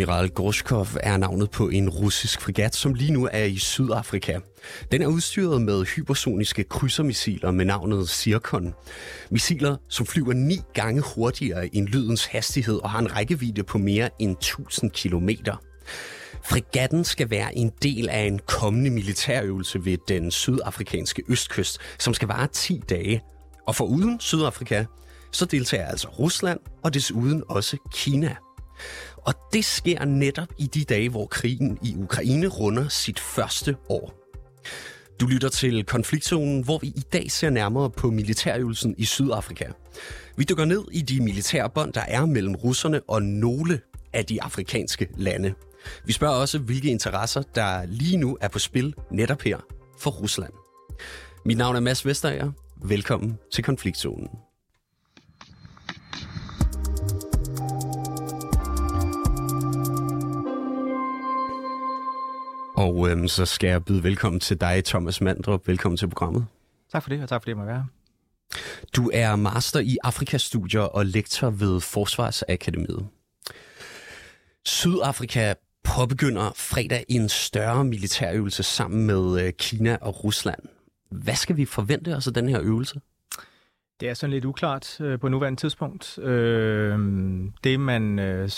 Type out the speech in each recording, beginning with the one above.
Admiral Gorshkov er navnet på en russisk fregat, som lige nu er i Sydafrika. Den er udstyret med hypersoniske krydsermissiler med navnet Zircon. Missiler, som flyver ni gange hurtigere end lydens hastighed og har en rækkevidde på mere end 1000 kilometer. Fregatten skal være en del af en kommende militærøvelse ved den sydafrikanske østkyst, som skal vare 10 dage. Og for uden Sydafrika, så deltager altså Rusland og desuden også Kina. Og det sker netop i de dage, hvor krigen i Ukraine runder sit første år. Du lytter til konfliktzonen, hvor vi i dag ser nærmere på militærøvelsen i Sydafrika. Vi dykker ned i de militære bånd, der er mellem russerne og nogle af de afrikanske lande. Vi spørger også, hvilke interesser, der lige nu er på spil netop her for Rusland. Mit navn er Mads Vestager. Velkommen til konfliktzonen. Og øhm, så skal jeg byde velkommen til dig, Thomas Mandrup. Velkommen til programmet. Tak for det, og tak for det, må være Du er master i Afrikastudier og lektor ved Forsvarsakademiet. Sydafrika påbegynder fredag en større militærøvelse sammen med øh, Kina og Rusland. Hvad skal vi forvente os af den her øvelse? Det er sådan lidt uklart øh, på nuværende tidspunkt. Øh, det, man, øh,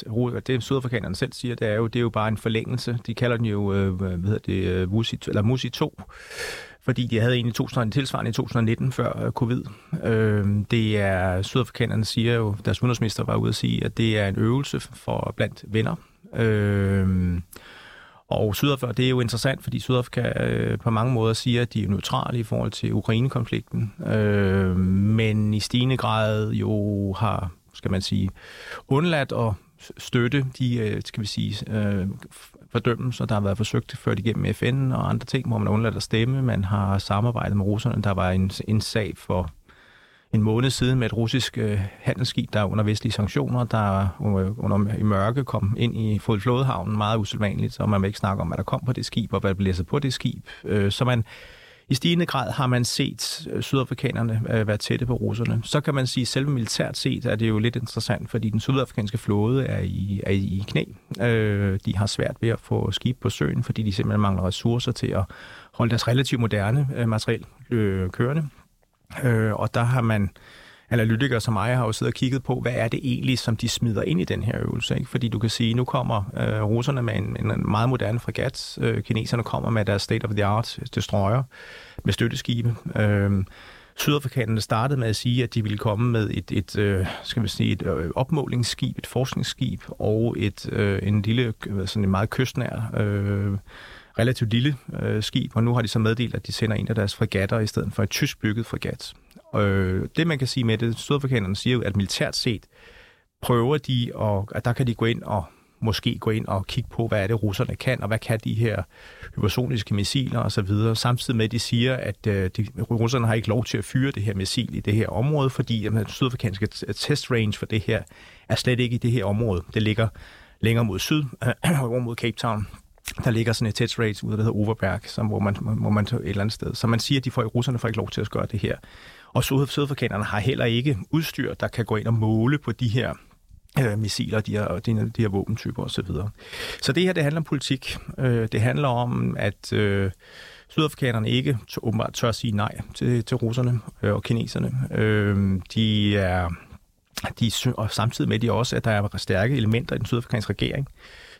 det sydafrikanerne selv siger, det er jo, det er jo bare en forlængelse. De kalder den jo øh, hvad hedder det, øh, Musi, eller Musi 2, fordi de havde egentlig 2000, tilsvarende i 2019 før øh, covid. Øh, det er, sydafrikanerne siger jo, deres udenrigsminister var ude at sige, at det er en øvelse for blandt venner. Øh, og Sydafrika, det er jo interessant, fordi Sydafrika øh, på mange måder siger, at de er neutrale i forhold til Ukraine-konflikten, øh, men i stigende grad jo har, skal man sige, undladt at støtte de, øh, skal vi sige, øh, fordømmelser, der har været forsøgt ført igennem FN og andre ting, hvor man har undladt at stemme. Man har samarbejdet med russerne. Der var en, en sag for en måned siden med et russisk øh, handelsskib, der er under vestlige sanktioner, der øh, under, i mørke kom ind i flådehavnen meget usædvanligt, og man vil ikke snakke om, hvad der kom på det skib, og hvad der blæser på det skib. Øh, så man i stigende grad har man set øh, sydafrikanerne øh, være tætte på russerne. Så kan man sige, at selve militært set er det jo lidt interessant, fordi den sydafrikanske flåde er i, er i knæ. Øh, de har svært ved at få skib på søen, fordi de simpelthen mangler ressourcer til at holde deres relativt moderne øh, materiel øh, kørende. Øh, og der har man analytikere som mig har jo siddet og kigget på, hvad er det egentlig, som de smider ind i den her øvelse. Ikke? Fordi du kan sige, nu kommer øh, russerne med en, en meget moderne fregat, øh, kineserne kommer med deres state-of-the-art destroyer med støtteskibe. Øh, Sydafrikanerne startede med at sige, at de ville komme med et, et øh, skal vi sige, et øh, opmålingsskib, et forskningsskib og et øh, en lille, sådan en meget kystnær øh, relativt lille øh, skib, og nu har de så meddelt, at de sender en af deres fregatter i stedet for et tysk bygget fregat. Øh, det man kan sige med det, sydafrikanerne siger jo, at militært set prøver de, og at der kan de gå ind og måske gå ind og kigge på, hvad er det, russerne kan, og hvad kan de her hypersoniske missiler osv. Samtidig med, at de siger, at øh, de, russerne har ikke lov til at fyre det her missil i det her område, fordi den sydafrikanske test range for det her er slet ikke i det her område. Det ligger længere mod syd, over mod Cape Town, der ligger sådan et test rate ude, der hedder Overberg, som, hvor, man, hvor man et eller andet sted. Så man siger, at de får, russerne får ikke lov til at gøre det her. Og sydafrikanerne har heller ikke udstyr, der kan gå ind og måle på de her øh, missiler, de her, de, de her våbentyper osv. Så, så det her, det handler om politik. Øh, det handler om, at øh, sydafrikanerne ikke åbenbart tør at sige nej til, til russerne øh, og kineserne. Øh, de er de, og samtidig med de også, at der er stærke elementer i den sydafrikanske regering,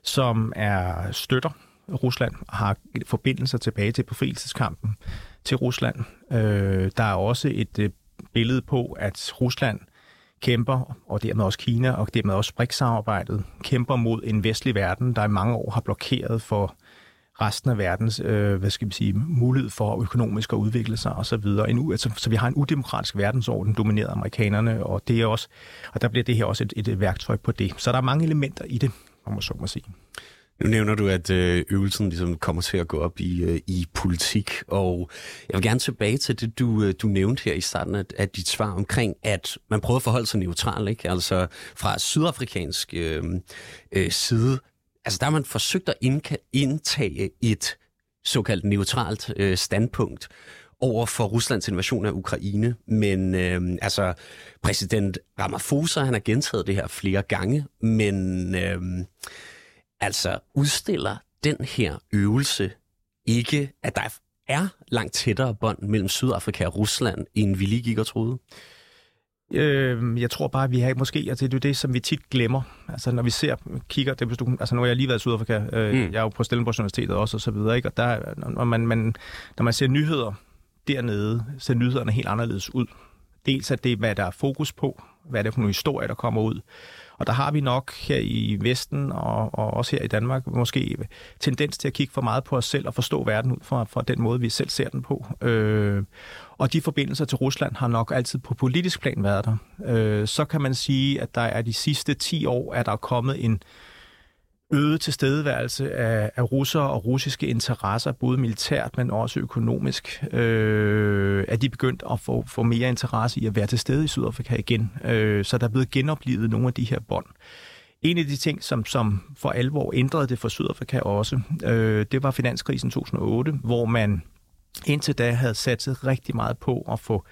som er støtter Rusland, og har forbindelser tilbage til befrielseskampen til Rusland. Øh, der er også et øh, billede på, at Rusland kæmper, og dermed også Kina, og dermed også BRICS-samarbejdet, kæmper mod en vestlig verden, der i mange år har blokeret for resten af verdens øh, hvad skal vi sige, mulighed for økonomisk at udvikle sig osv. En, altså, så vi har en udemokratisk verdensorden domineret af amerikanerne, og, det er også, og der bliver det her også et, et værktøj på det. Så der er mange elementer i det, om man så må sige. Nu nævner du, at øh, øvelsen ligesom kommer til at gå op i, øh, i politik, og jeg vil gerne tilbage til det, du, øh, du nævnte her i starten af, af dit svar omkring, at man prøver at forholde sig neutral, ikke? Altså fra sydafrikansk øh, øh, side, altså der har man forsøgt at indtage et såkaldt neutralt øh, standpunkt over for Ruslands invasion af Ukraine. Men øh, altså, præsident Ramaphosa, han har gentaget det her flere gange, men... Øh, Altså, udstiller den her øvelse ikke, at der er langt tættere bånd mellem Sydafrika og Rusland, end vi lige gik og troede? Øh, jeg tror bare, at vi har måske, altså det er det, som vi tit glemmer. Altså når vi ser, kigger, det, du, altså nu har jeg lige været i Sydafrika, øh, mm. jeg er jo på Stellenbosch Universitetet også og så videre, ikke? og der, når man, man, når man ser nyheder dernede, ser nyhederne helt anderledes ud. Dels at det er, hvad der er fokus på, hvad det er for nogle historier, der kommer ud. Og der har vi nok her i Vesten og, og også her i Danmark måske tendens til at kigge for meget på os selv og forstå verden ud fra, fra den måde, vi selv ser den på. Øh, og de forbindelser til Rusland har nok altid på politisk plan været der. Øh, så kan man sige, at der er de sidste 10 år, at der er kommet en øget tilstedeværelse af, af russere og russiske interesser, både militært, men også økonomisk, øh, at de begyndt at få, få mere interesse i at være til stede i Sydafrika igen. Øh, så der er blevet genoplevet nogle af de her bånd. En af de ting, som, som for alvor ændrede det for Sydafrika også, øh, det var finanskrisen 2008, hvor man indtil da havde satset rigtig meget på at få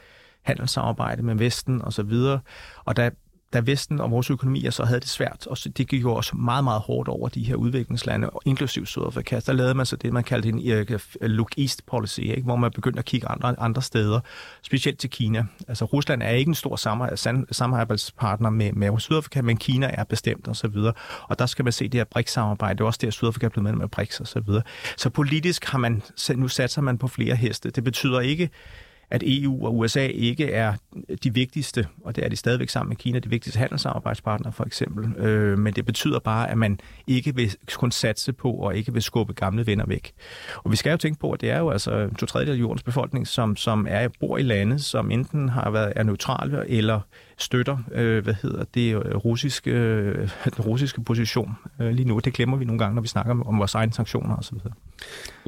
handelssamarbejde med Vesten og så videre. Og da da Vesten og vores økonomier så havde det svært, og det gik jo også meget, meget hårdt over de her udviklingslande, inklusiv Sydafrika, der lavede man så det, man kaldte en øh, look east policy, ikke? hvor man begyndte at kigge andre, andre steder, specielt til Kina. Altså Rusland er ikke en stor samarbejdspartner med, med Sydafrika, men Kina er bestemt og så videre. Og der skal man se det her BRICS-samarbejde, det er også det, at Sydafrika er blevet med med BRICS og så videre. Så politisk har man, nu satser man på flere heste. Det betyder ikke, at EU og USA ikke er de vigtigste, og det er de stadigvæk sammen med Kina, de vigtigste handelssamarbejdspartnere for eksempel. Øh, men det betyder bare, at man ikke vil kun satse på og ikke vil skubbe gamle venner væk. Og vi skal jo tænke på, at det er jo altså to tredjedel af jordens befolkning, som, som er bor i lande, som enten har været er neutrale eller støtter, øh, hvad hedder det, øh, russiske, øh, den russiske position øh, lige nu. Det glemmer vi nogle gange, når vi snakker om vores egne sanktioner osv.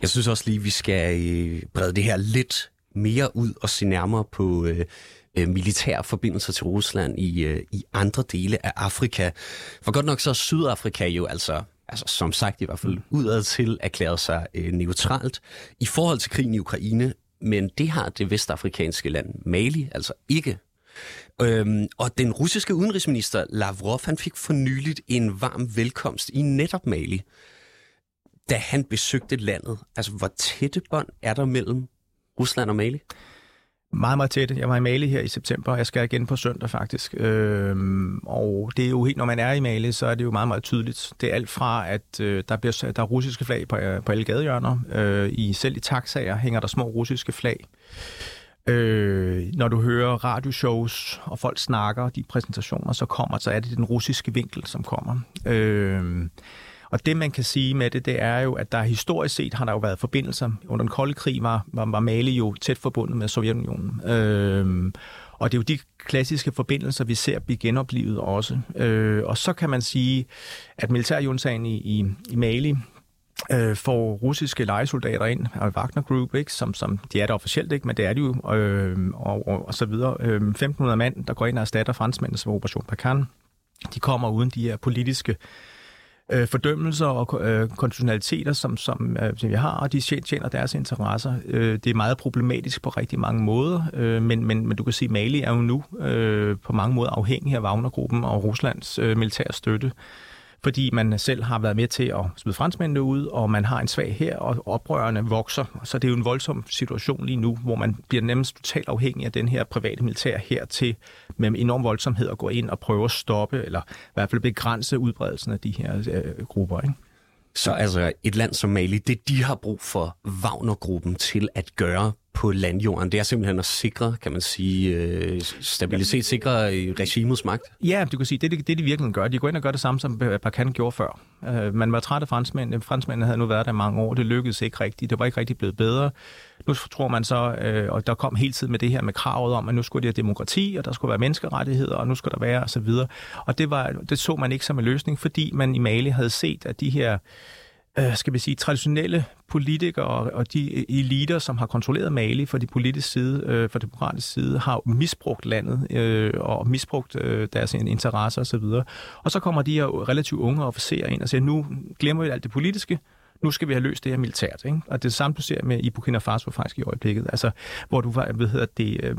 Jeg synes også lige, vi skal øh, brede det her lidt mere ud og se nærmere på øh, øh, militære forbindelser til Rusland i, øh, i andre dele af Afrika. For godt nok så er Sydafrika jo altså, altså som sagt i hvert fald udad til erklæret sig øh, neutralt i forhold til krigen i Ukraine, men det har det vestafrikanske land Mali altså ikke. Øhm, og den russiske udenrigsminister Lavrov, han fik for nyligt en varm velkomst i netop Mali, da han besøgte landet. Altså, hvor tætte bånd er der mellem Rusland og Mali? Meget, meget tæt. Jeg var i Mali her i september, og jeg skal igen på søndag faktisk. Øhm, og det er jo helt, når man er i Mali, så er det jo meget, meget tydeligt. Det er alt fra, at øh, der, bliver, der er russiske flag på, øh, på alle gadehjørner. Øh, i, selv i taxaer hænger der små russiske flag. Øh, når du hører radioshows, og folk snakker, de præsentationer, så kommer, så er det den russiske vinkel, som kommer. Øh, og det, man kan sige med det, det er jo, at der historisk set har der jo været forbindelser. Under den kolde krig var, var, var Mali jo tæt forbundet med Sovjetunionen. Øh, og det er jo de klassiske forbindelser, vi ser blive genoplevet også. Øh, og så kan man sige, at militærjuntagen i, i, i Mali øh, får russiske legesoldater ind og Wagner Group, ikke? Som, som de er der officielt ikke, men det er de jo, øh, og, og, og så videre. Øh, 1500 mand, der går ind og erstatter franskmændene som Operation Bakan. De kommer uden de her politiske øh, Øh, fordømmelser og øh, konstitutionaliteter, som, som, øh, som vi har, og de tjener deres interesser. Øh, det er meget problematisk på rigtig mange måder, øh, men, men, men du kan sige, at Mali er jo nu øh, på mange måder afhængig af Wagnergruppen og Ruslands øh, militære støtte fordi man selv har været med til at smide franskmændene ud, og man har en svag her, og oprørerne vokser. Så det er jo en voldsom situation lige nu, hvor man bliver nærmest totalt afhængig af den her private militær her til med enorm voldsomhed at gå ind og prøve at stoppe, eller i hvert fald begrænse udbredelsen af de her øh, grupper. Ikke? Så altså et land som Mali, det de har brug for Wagner-gruppen til at gøre på landjorden. Det er simpelthen at sikre, kan man sige, øh, stabilitet, sikre øh, regimets magt. Ja, du kan sige, det det, det de virkelig gør. De går ind og gør det samme, som Bakan gjorde før. Øh, man var træt af franskmændene. Franskmændene havde nu været der mange år. Det lykkedes ikke rigtigt. Det var ikke rigtig blevet bedre. Nu tror man så, øh, og der kom hele tiden med det her med kravet om, at nu skulle det have demokrati, og der skulle være menneskerettigheder, og nu skulle der være osv. Og, og det, var, det så man ikke som en løsning, fordi man i Mali havde set, at de her øh, skal vi sige, traditionelle politikere og de eliter, som har kontrolleret Mali fra de politiske side, øh, fra demokratisk side, har misbrugt landet øh, og misbrugt øh, deres interesser osv. Og, og så kommer de her relativt unge officerer ind og siger, nu glemmer vi alt det politiske, nu skal vi have løst det her militært. Ikke? Og det samme du ser med i Burkina Faso faktisk i øjeblikket, altså, hvor du hvad hedder det, øh,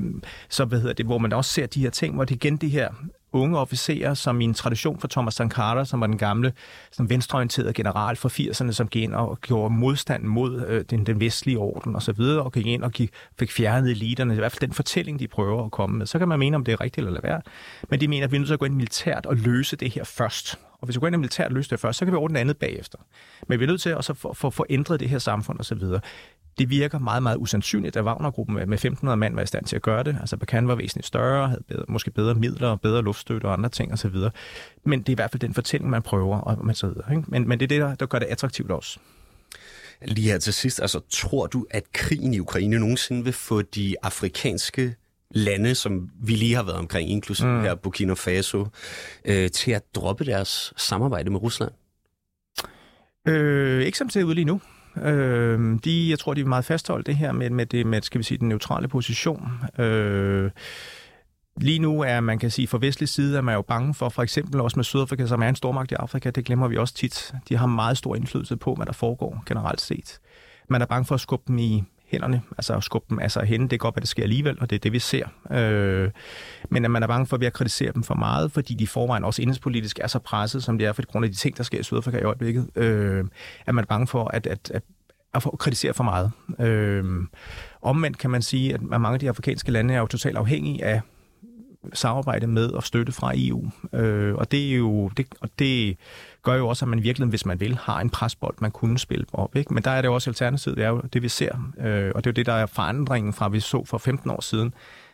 så hvad hedder det, hvor man også ser de her ting, hvor det igen det her unge officerer, som i en tradition for Thomas Sankara, som var den gamle som venstreorienterede general fra 80'erne, som gik ind og gjorde modstand mod øh, den, den vestlige orden osv., og, og gik ind og gik, fik fjernet eliterne. I hvert fald den fortælling, de prøver at komme med. Så kan man mene, om det er rigtigt eller hvad. Men de mener, at vi er nødt til at gå ind militært og løse det her først. Og hvis vi går ind og militært løse det først, så kan vi ordne andet bagefter. Men vi er nødt til at få, få, få ændret det her samfund osv det virker meget, meget usandsynligt, at Wagner-gruppen med 1.500 mand var i stand til at gøre det. Altså, Bakan var væsentligt større, havde bedre, måske bedre midler, bedre luftstøtte og andre ting osv. Men det er i hvert fald den fortælling, man prøver, og man så videre. Ikke? Men, men det er det, der, der gør det attraktivt også. Lige her til sidst, altså tror du, at krigen i Ukraine nogensinde vil få de afrikanske lande, som vi lige har været omkring, inklusive mm. her Burkina Faso, øh, til at droppe deres samarbejde med Rusland? Øh, ikke som det ud lige nu. Øh, de, jeg tror, de er meget fastholdt det her med, med, det, med skal vi sige, den neutrale position. Øh, Lige nu er man kan sige, fra vestlig side er man jo bange for, for eksempel også med Sydafrika, som er en stormagt i Afrika, det glemmer vi også tit. De har meget stor indflydelse på, hvad der foregår generelt set. Man er bange for at skubbe dem i hænderne, altså at skubbe dem altså hen. Det går godt, at det sker alligevel, og det er det, vi ser. Øh, men at man er bange for at at kritisere dem for meget, fordi de forvejen også indenspolitisk er så presset, som det er, for grund af de ting, der sker i Sydafrika i øjeblikket, øh, at man er bange for at, at, at at kritisere for meget. Øh, omvendt kan man sige, at mange af de afrikanske lande er jo totalt afhængige af samarbejde med og støtte fra EU. Øh, og det er jo det, og det gør jo også, at man virkelig, hvis man vil, har en presbold, man kunne spille op. Ikke? Men der er det jo også alternativet, det er jo det, vi ser. Øh, og det er jo det, der er forandringen fra, vi så for 15 år siden.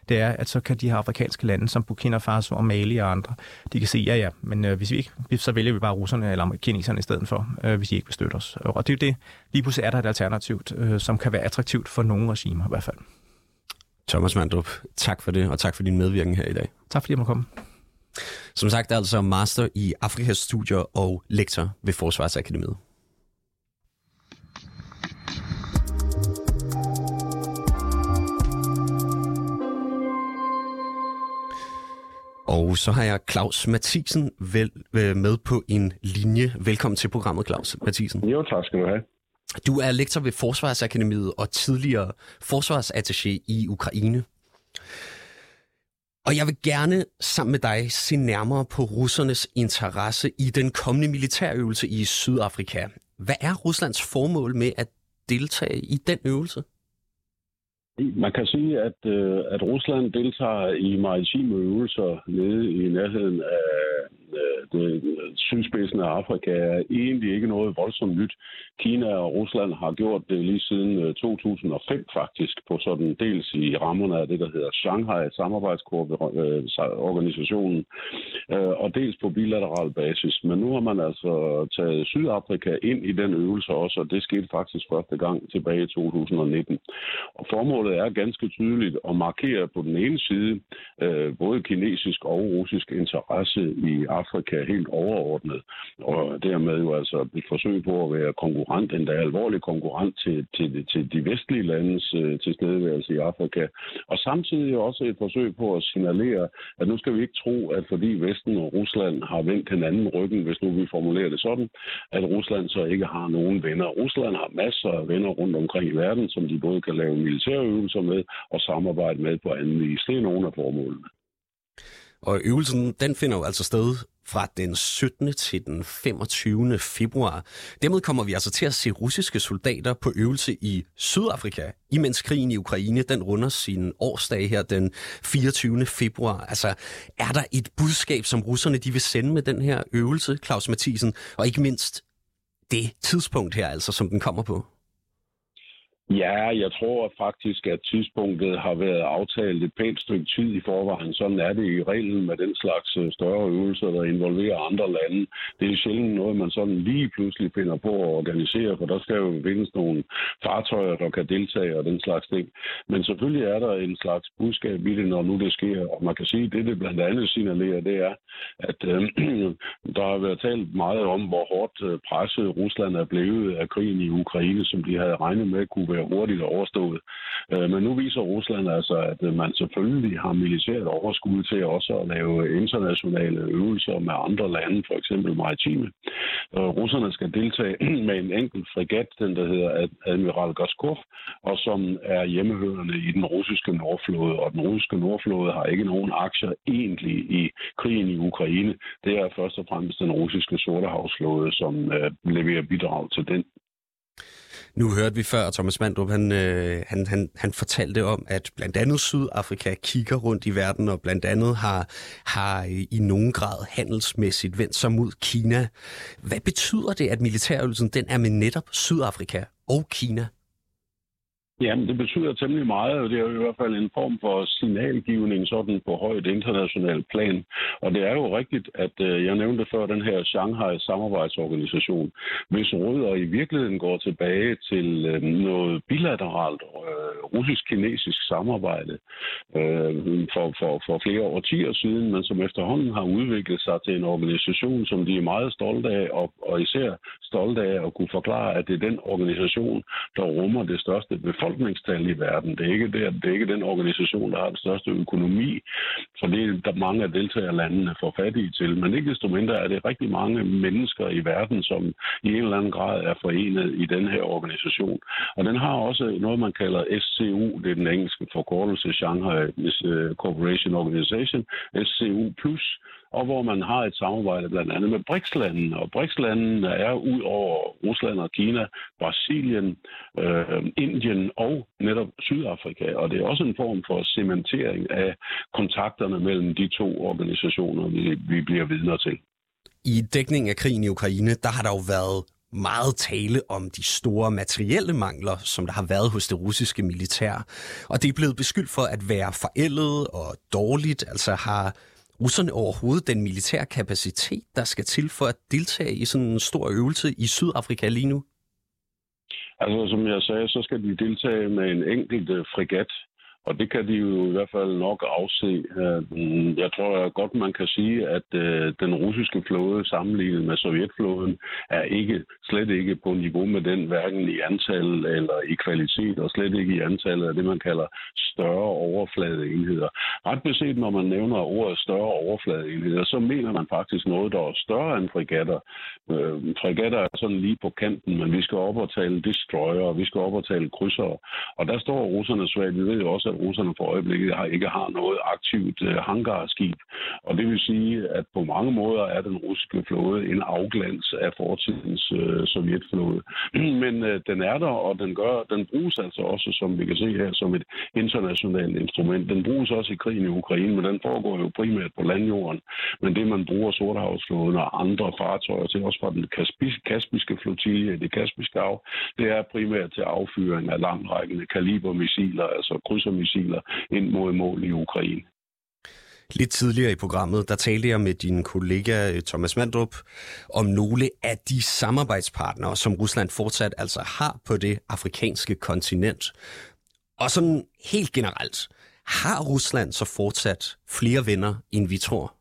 Det er, at så kan de her afrikanske lande, som Burkina Faso og Mali og andre, de kan sige, ja ja, men øh, hvis vi ikke, så vælger vi bare russerne eller kineserne i stedet for, øh, hvis de ikke vil støtte os. Og det er jo det, lige pludselig er der et alternativt, øh, som kan være attraktivt for nogle regimer i hvert fald. Thomas Mandrup, tak for det, og tak for din medvirken her i dag. Tak fordi jeg måtte komme. Som sagt, er altså master i Afrikas studier og lektor ved Forsvarsakademiet. Og så har jeg Claus Mathisen vel, øh, med på en linje. Velkommen til programmet, Claus Mathisen. Jo, tak skal du have. Du er lektor ved Forsvarsakademiet og tidligere forsvarsattaché i Ukraine. Og jeg vil gerne sammen med dig se nærmere på russernes interesse i den kommende militærøvelse i Sydafrika. Hvad er Ruslands formål med at deltage i den øvelse? Man kan sige, at, øh, at Rusland deltager i maritime øvelser nede i nærheden af øh, det, sydspidsen af Afrika er egentlig ikke noget voldsomt nyt. Kina og Rusland har gjort det lige siden øh, 2005 faktisk, på sådan dels i rammerne af det, der hedder Shanghai samarbejdsorganisationen, øh, øh, og dels på bilateral basis. Men nu har man altså taget Sydafrika ind i den øvelse også, og det skete faktisk første gang tilbage i 2019. Og formålet er ganske tydeligt og markerer på den ene side øh, både kinesisk og russisk interesse i Afrika helt overordnet, og dermed jo altså et forsøg på at være konkurrent, endda alvorlig konkurrent til, til, til de vestlige landes øh, tilstedeværelse i Afrika, og samtidig også et forsøg på at signalere, at nu skal vi ikke tro, at fordi Vesten og Rusland har vendt hinanden ryggen, hvis nu vi formulerer det sådan, at Rusland så ikke har nogen venner. Rusland har masser af venner rundt omkring i verden, som de både kan lave militærøvelser med og samarbejde med på anden vis. Det er nogle af formålene. Og øvelsen, den finder jo altså sted fra den 17. til den 25. februar. Dermed kommer vi altså til at se russiske soldater på øvelse i Sydafrika, imens krigen i Ukraine den runder sin årsdag her den 24. februar. Altså, er der et budskab, som russerne de vil sende med den her øvelse, Claus Mathisen, og ikke mindst det tidspunkt her, altså, som den kommer på? Ja, jeg tror faktisk, at tidspunktet har været aftalt et pænt stykke tid i forvejen. Sådan er det i reglen med den slags øh, større øvelser, der involverer andre lande. Det er sjældent noget, man sådan lige pludselig finder på at organisere, for der skal jo findes nogle fartøjer, der kan deltage og den slags ting. Men selvfølgelig er der en slags budskab i det, når nu det sker. Og man kan sige, at det, det blandt andet signalerer, det er, at øh, der har været talt meget om, hvor hårdt øh, presset Rusland er blevet af krigen i Ukraine, som de havde regnet med kunne være være hurtigt overstået. Øh, men nu viser Rusland altså, at øh, man selvfølgelig har militært overskud til også at lave internationale øvelser med andre lande, for eksempel maritime. Øh, russerne skal deltage med en enkelt fregat, den der hedder Admiral Gaskov, og som er hjemmehørende i den russiske nordflåde. Og den russiske nordflåde har ikke nogen aktier egentlig i krigen i Ukraine. Det er først og fremmest den russiske sortehavsflåde, som øh, leverer bidrag til den. Nu hørte vi før, at Thomas Mandrup han, øh, han, han, han fortalte om, at blandt andet Sydafrika kigger rundt i verden, og blandt andet har, har øh, i nogen grad handelsmæssigt vendt sig mod Kina. Hvad betyder det, at militærøvelsen den er med netop Sydafrika og Kina? Jamen, det betyder temmelig meget, og det er jo i hvert fald en form for signalgivning sådan på højt internationalt plan. Og det er jo rigtigt, at øh, jeg nævnte før den her Shanghai Samarbejdsorganisation, hvis rødder i virkeligheden går tilbage til øh, noget bilateralt øh, russisk-kinesisk samarbejde øh, for, for, for flere årtier siden, men som efterhånden har udviklet sig til en organisation, som de er meget stolte af, og, og især stolte af at kunne forklare, at det er den organisation, der rummer det største befolkning befolkningstal i verden. Det er ikke, det, det er ikke den organisation, der har den største økonomi, for det er der mange af deltagerlandene for fattige til. Men ikke desto mindre er det rigtig mange mennesker i verden, som i en eller anden grad er forenet i den her organisation. Og den har også noget, man kalder SCU, det er den engelske forkortelse Shanghai Corporation Organization, SCU+, og hvor man har et samarbejde blandt andet med BRICS-landene. Og BRICS-landene er ud over Rusland og Kina, Brasilien, øh, Indien og netop Sydafrika. Og det er også en form for cementering af kontakterne mellem de to organisationer, vi, vi bliver vidner til. I dækning af krigen i Ukraine, der har der jo været meget tale om de store materielle mangler, som der har været hos det russiske militær. Og det er blevet beskyldt for at være forældet og dårligt. Altså har russerne overhovedet den militære kapacitet, der skal til for at deltage i sådan en stor øvelse i Sydafrika lige nu? Altså, som jeg sagde, så skal de deltage med en enkelt frigat, fregat og det kan de jo i hvert fald nok afse. Øh, mm, jeg tror godt, man kan sige, at øh, den russiske flåde sammenlignet med sovjetflåden er ikke slet ikke på niveau med den, hverken i antal eller i kvalitet, og slet ikke i antallet af det, man kalder større overfladeenheder. Ret beset, når man nævner ordet større overfladeenheder, så mener man faktisk noget, der er større end fregatter. Øh, fregatter er sådan lige på kanten, men vi skal op og tale destroyer, og vi skal op og tale krydsere. Og der står russerne svagt. Vi ved jo også, at russerne for øjeblikket har, ikke har noget aktivt øh, hangarskib. Og det vil sige, at på mange måder er den russiske flåde en afglans af fortidens øh, sovjetflåde. Men øh, den er der, og den, gør, den bruges altså også, som vi kan se her, som et internationalt instrument. Den bruges også i krigen i Ukraine, men den foregår jo primært på landjorden. Men det, man bruger Sortehavsflåden og andre fartøjer til, også fra den kaspiske flotilje, det kaspiske hav, det er primært til affyring af langrækkende kalibermissiler, altså krydsermissiler, ind mod mål i Ukraine. Lidt tidligere i programmet, der talte jeg med din kollega øh, Thomas Mandrup om nogle af de samarbejdspartnere, som Rusland fortsat altså har på det afrikanske kontinent. Og sådan helt generelt, har Rusland så fortsat flere venner, end vi tror?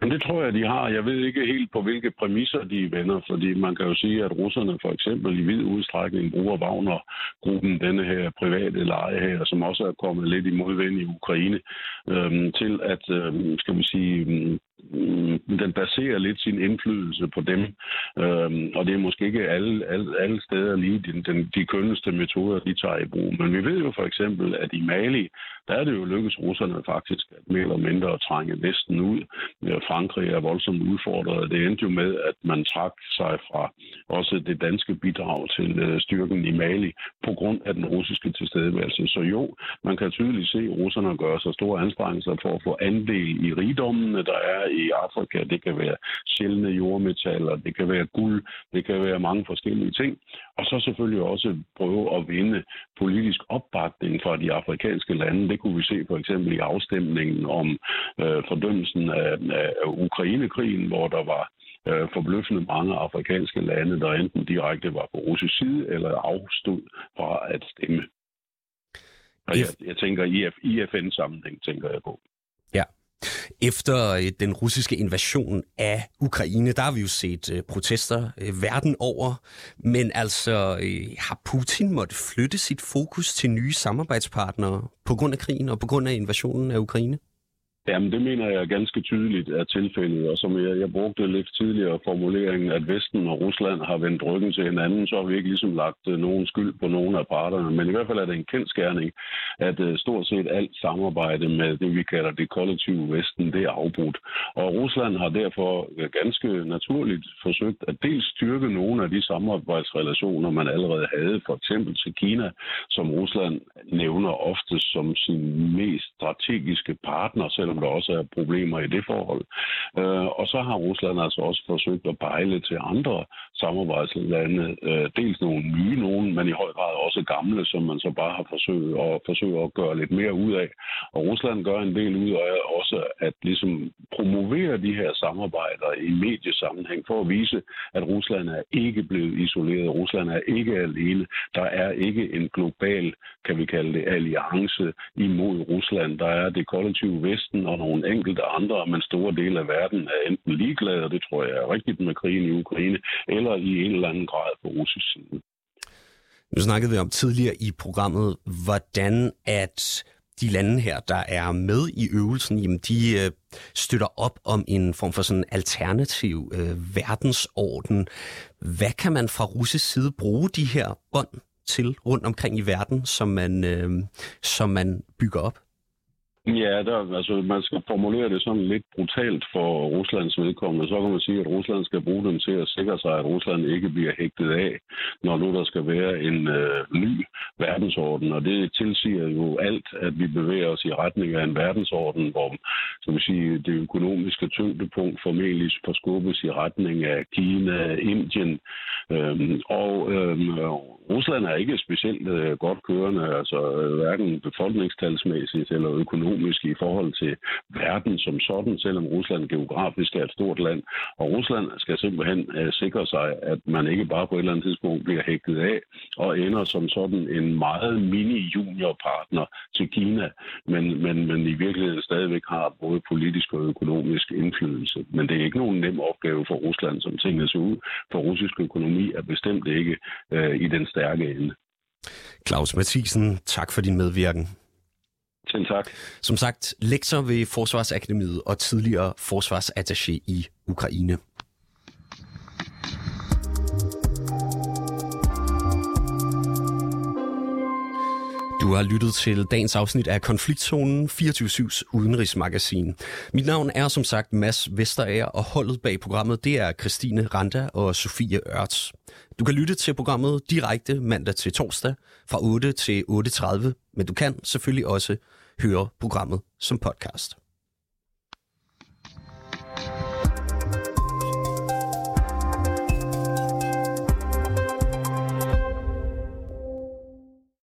Men det tror jeg, de har. Jeg ved ikke helt på hvilke præmisser de vender, fordi man kan jo sige, at russerne for eksempel i vid udstrækning bruger Wagner-gruppen, denne her private leje her, som også er kommet lidt i modvind i Ukraine, øhm, til at, øhm, skal vi sige, Mm, den baserer lidt sin indflydelse på dem, øhm, og det er måske ikke alle, alle, alle steder lige den, den, de kønneste metoder, de tager i brug. Men vi ved jo for eksempel, at i Mali, der er det jo lykkedes russerne faktisk at mere eller mindre at trænge Vesten ud. Øh, Frankrig er voldsomt udfordret. Det endte jo med, at man trak sig fra også det danske bidrag til øh, styrken i Mali på grund af den russiske tilstedeværelse. Så jo, man kan tydeligt se, at russerne gør sig store anstrengelser for at få andel i rigdommene, der er i Afrika. Det kan være sjældne jordmetaller, det kan være guld, det kan være mange forskellige ting. Og så selvfølgelig også prøve at vinde politisk opbakning fra de afrikanske lande. Det kunne vi se for eksempel i afstemningen om øh, fordømmelsen af, af Ukrainekrigen, hvor der var øh, forbløffende mange afrikanske lande, der enten direkte var på russisk side eller afstod fra at stemme. Og jeg, jeg tænker i, i FN-sammenhæng, tænker jeg på. Efter øh, den russiske invasion af Ukraine, der har vi jo set øh, protester øh, verden over. Men altså, har Putin måtte flytte sit fokus til nye samarbejdspartnere på grund af krigen og på grund af invasionen af Ukraine? Jamen, det mener jeg ganske tydeligt er tilfældet, og som jeg, jeg brugte lidt tidligere formuleringen, at Vesten og Rusland har vendt ryggen til hinanden, så har vi ikke ligesom lagt uh, nogen skyld på nogen af parterne. Men i hvert fald er det en kendskærning, at uh, stort set alt samarbejde med det, vi kalder det kollektive Vesten, det er afbrudt. Og Rusland har derfor øh, ganske naturligt forsøgt at dels styrke nogle af de samarbejdsrelationer, man allerede havde, for eksempel til Kina, som Rusland nævner ofte som sin mest strategiske partner, selvom der også er problemer i det forhold. Øh, og så har Rusland altså også forsøgt at pejle til andre samarbejdslande, øh, dels nogle nye nogen, men i høj grad også gamle, som man så bare har forsøgt at, forsøge at gøre lidt mere ud af. Og Rusland gør en del ud af også at ligesom promovere de her samarbejder i mediesammenhæng for at vise, at Rusland er ikke blevet isoleret. Rusland er ikke alene. Der er ikke en global, kan vi kalde det, alliance imod Rusland. Der er det kollektive Vesten og nogle enkelte andre, men store dele af verden er enten ligeglade, og det tror jeg er rigtigt med krigen i Ukraine, eller i en eller anden grad på russisk side. Nu snakkede vi om tidligere i programmet, hvordan at de lande her, der er med i øvelsen, jamen de øh, støtter op om en form for sådan alternativ øh, verdensorden. Hvad kan man fra russisk side bruge de her bånd til rundt omkring i verden, som man, øh, som man bygger op? Ja, der, altså, man skal formulere det sådan lidt brutalt for Ruslands vedkommende. Så kan man sige, at Rusland skal bruge dem til at sikre sig, at Rusland ikke bliver hægtet af, når nu der skal være en øh, ny verdensorden. Og det tilsiger jo alt, at vi bevæger os i retning af en verdensorden, hvor som vil sige, det økonomiske tyngdepunkt formentlig forskubbes i retning af Kina, Indien. Øhm, og øhm, Rusland er ikke specielt øh, godt kørende, altså øh, hverken befolkningstalsmæssigt eller økonomisk i forhold til verden som sådan, selvom Rusland geografisk er et stort land. Og Rusland skal simpelthen øh, sikre sig, at man ikke bare på et eller andet tidspunkt bliver hægtet af og ender som sådan en meget mini-junior-partner til Kina, men, men, men i virkeligheden stadigvæk har både politisk og økonomisk indflydelse. Men det er ikke nogen nem opgave for Rusland, som tingene ser ud, for russisk økonomi er bestemt ikke uh, i den stærke ende. Claus Mathisen, tak for din medvirken. Selv tak. Som sagt, lektor ved Forsvarsakademiet og tidligere forsvarsattaché i Ukraine. Du har lyttet til dagens afsnit af Konfliktzonen 24-7's udenrigsmagasin. Mit navn er som sagt Mads Vesterager, og holdet bag programmet det er Christine Randa og Sofie Ørts. Du kan lytte til programmet direkte mandag til torsdag fra 8 til 8.30, men du kan selvfølgelig også høre programmet som podcast.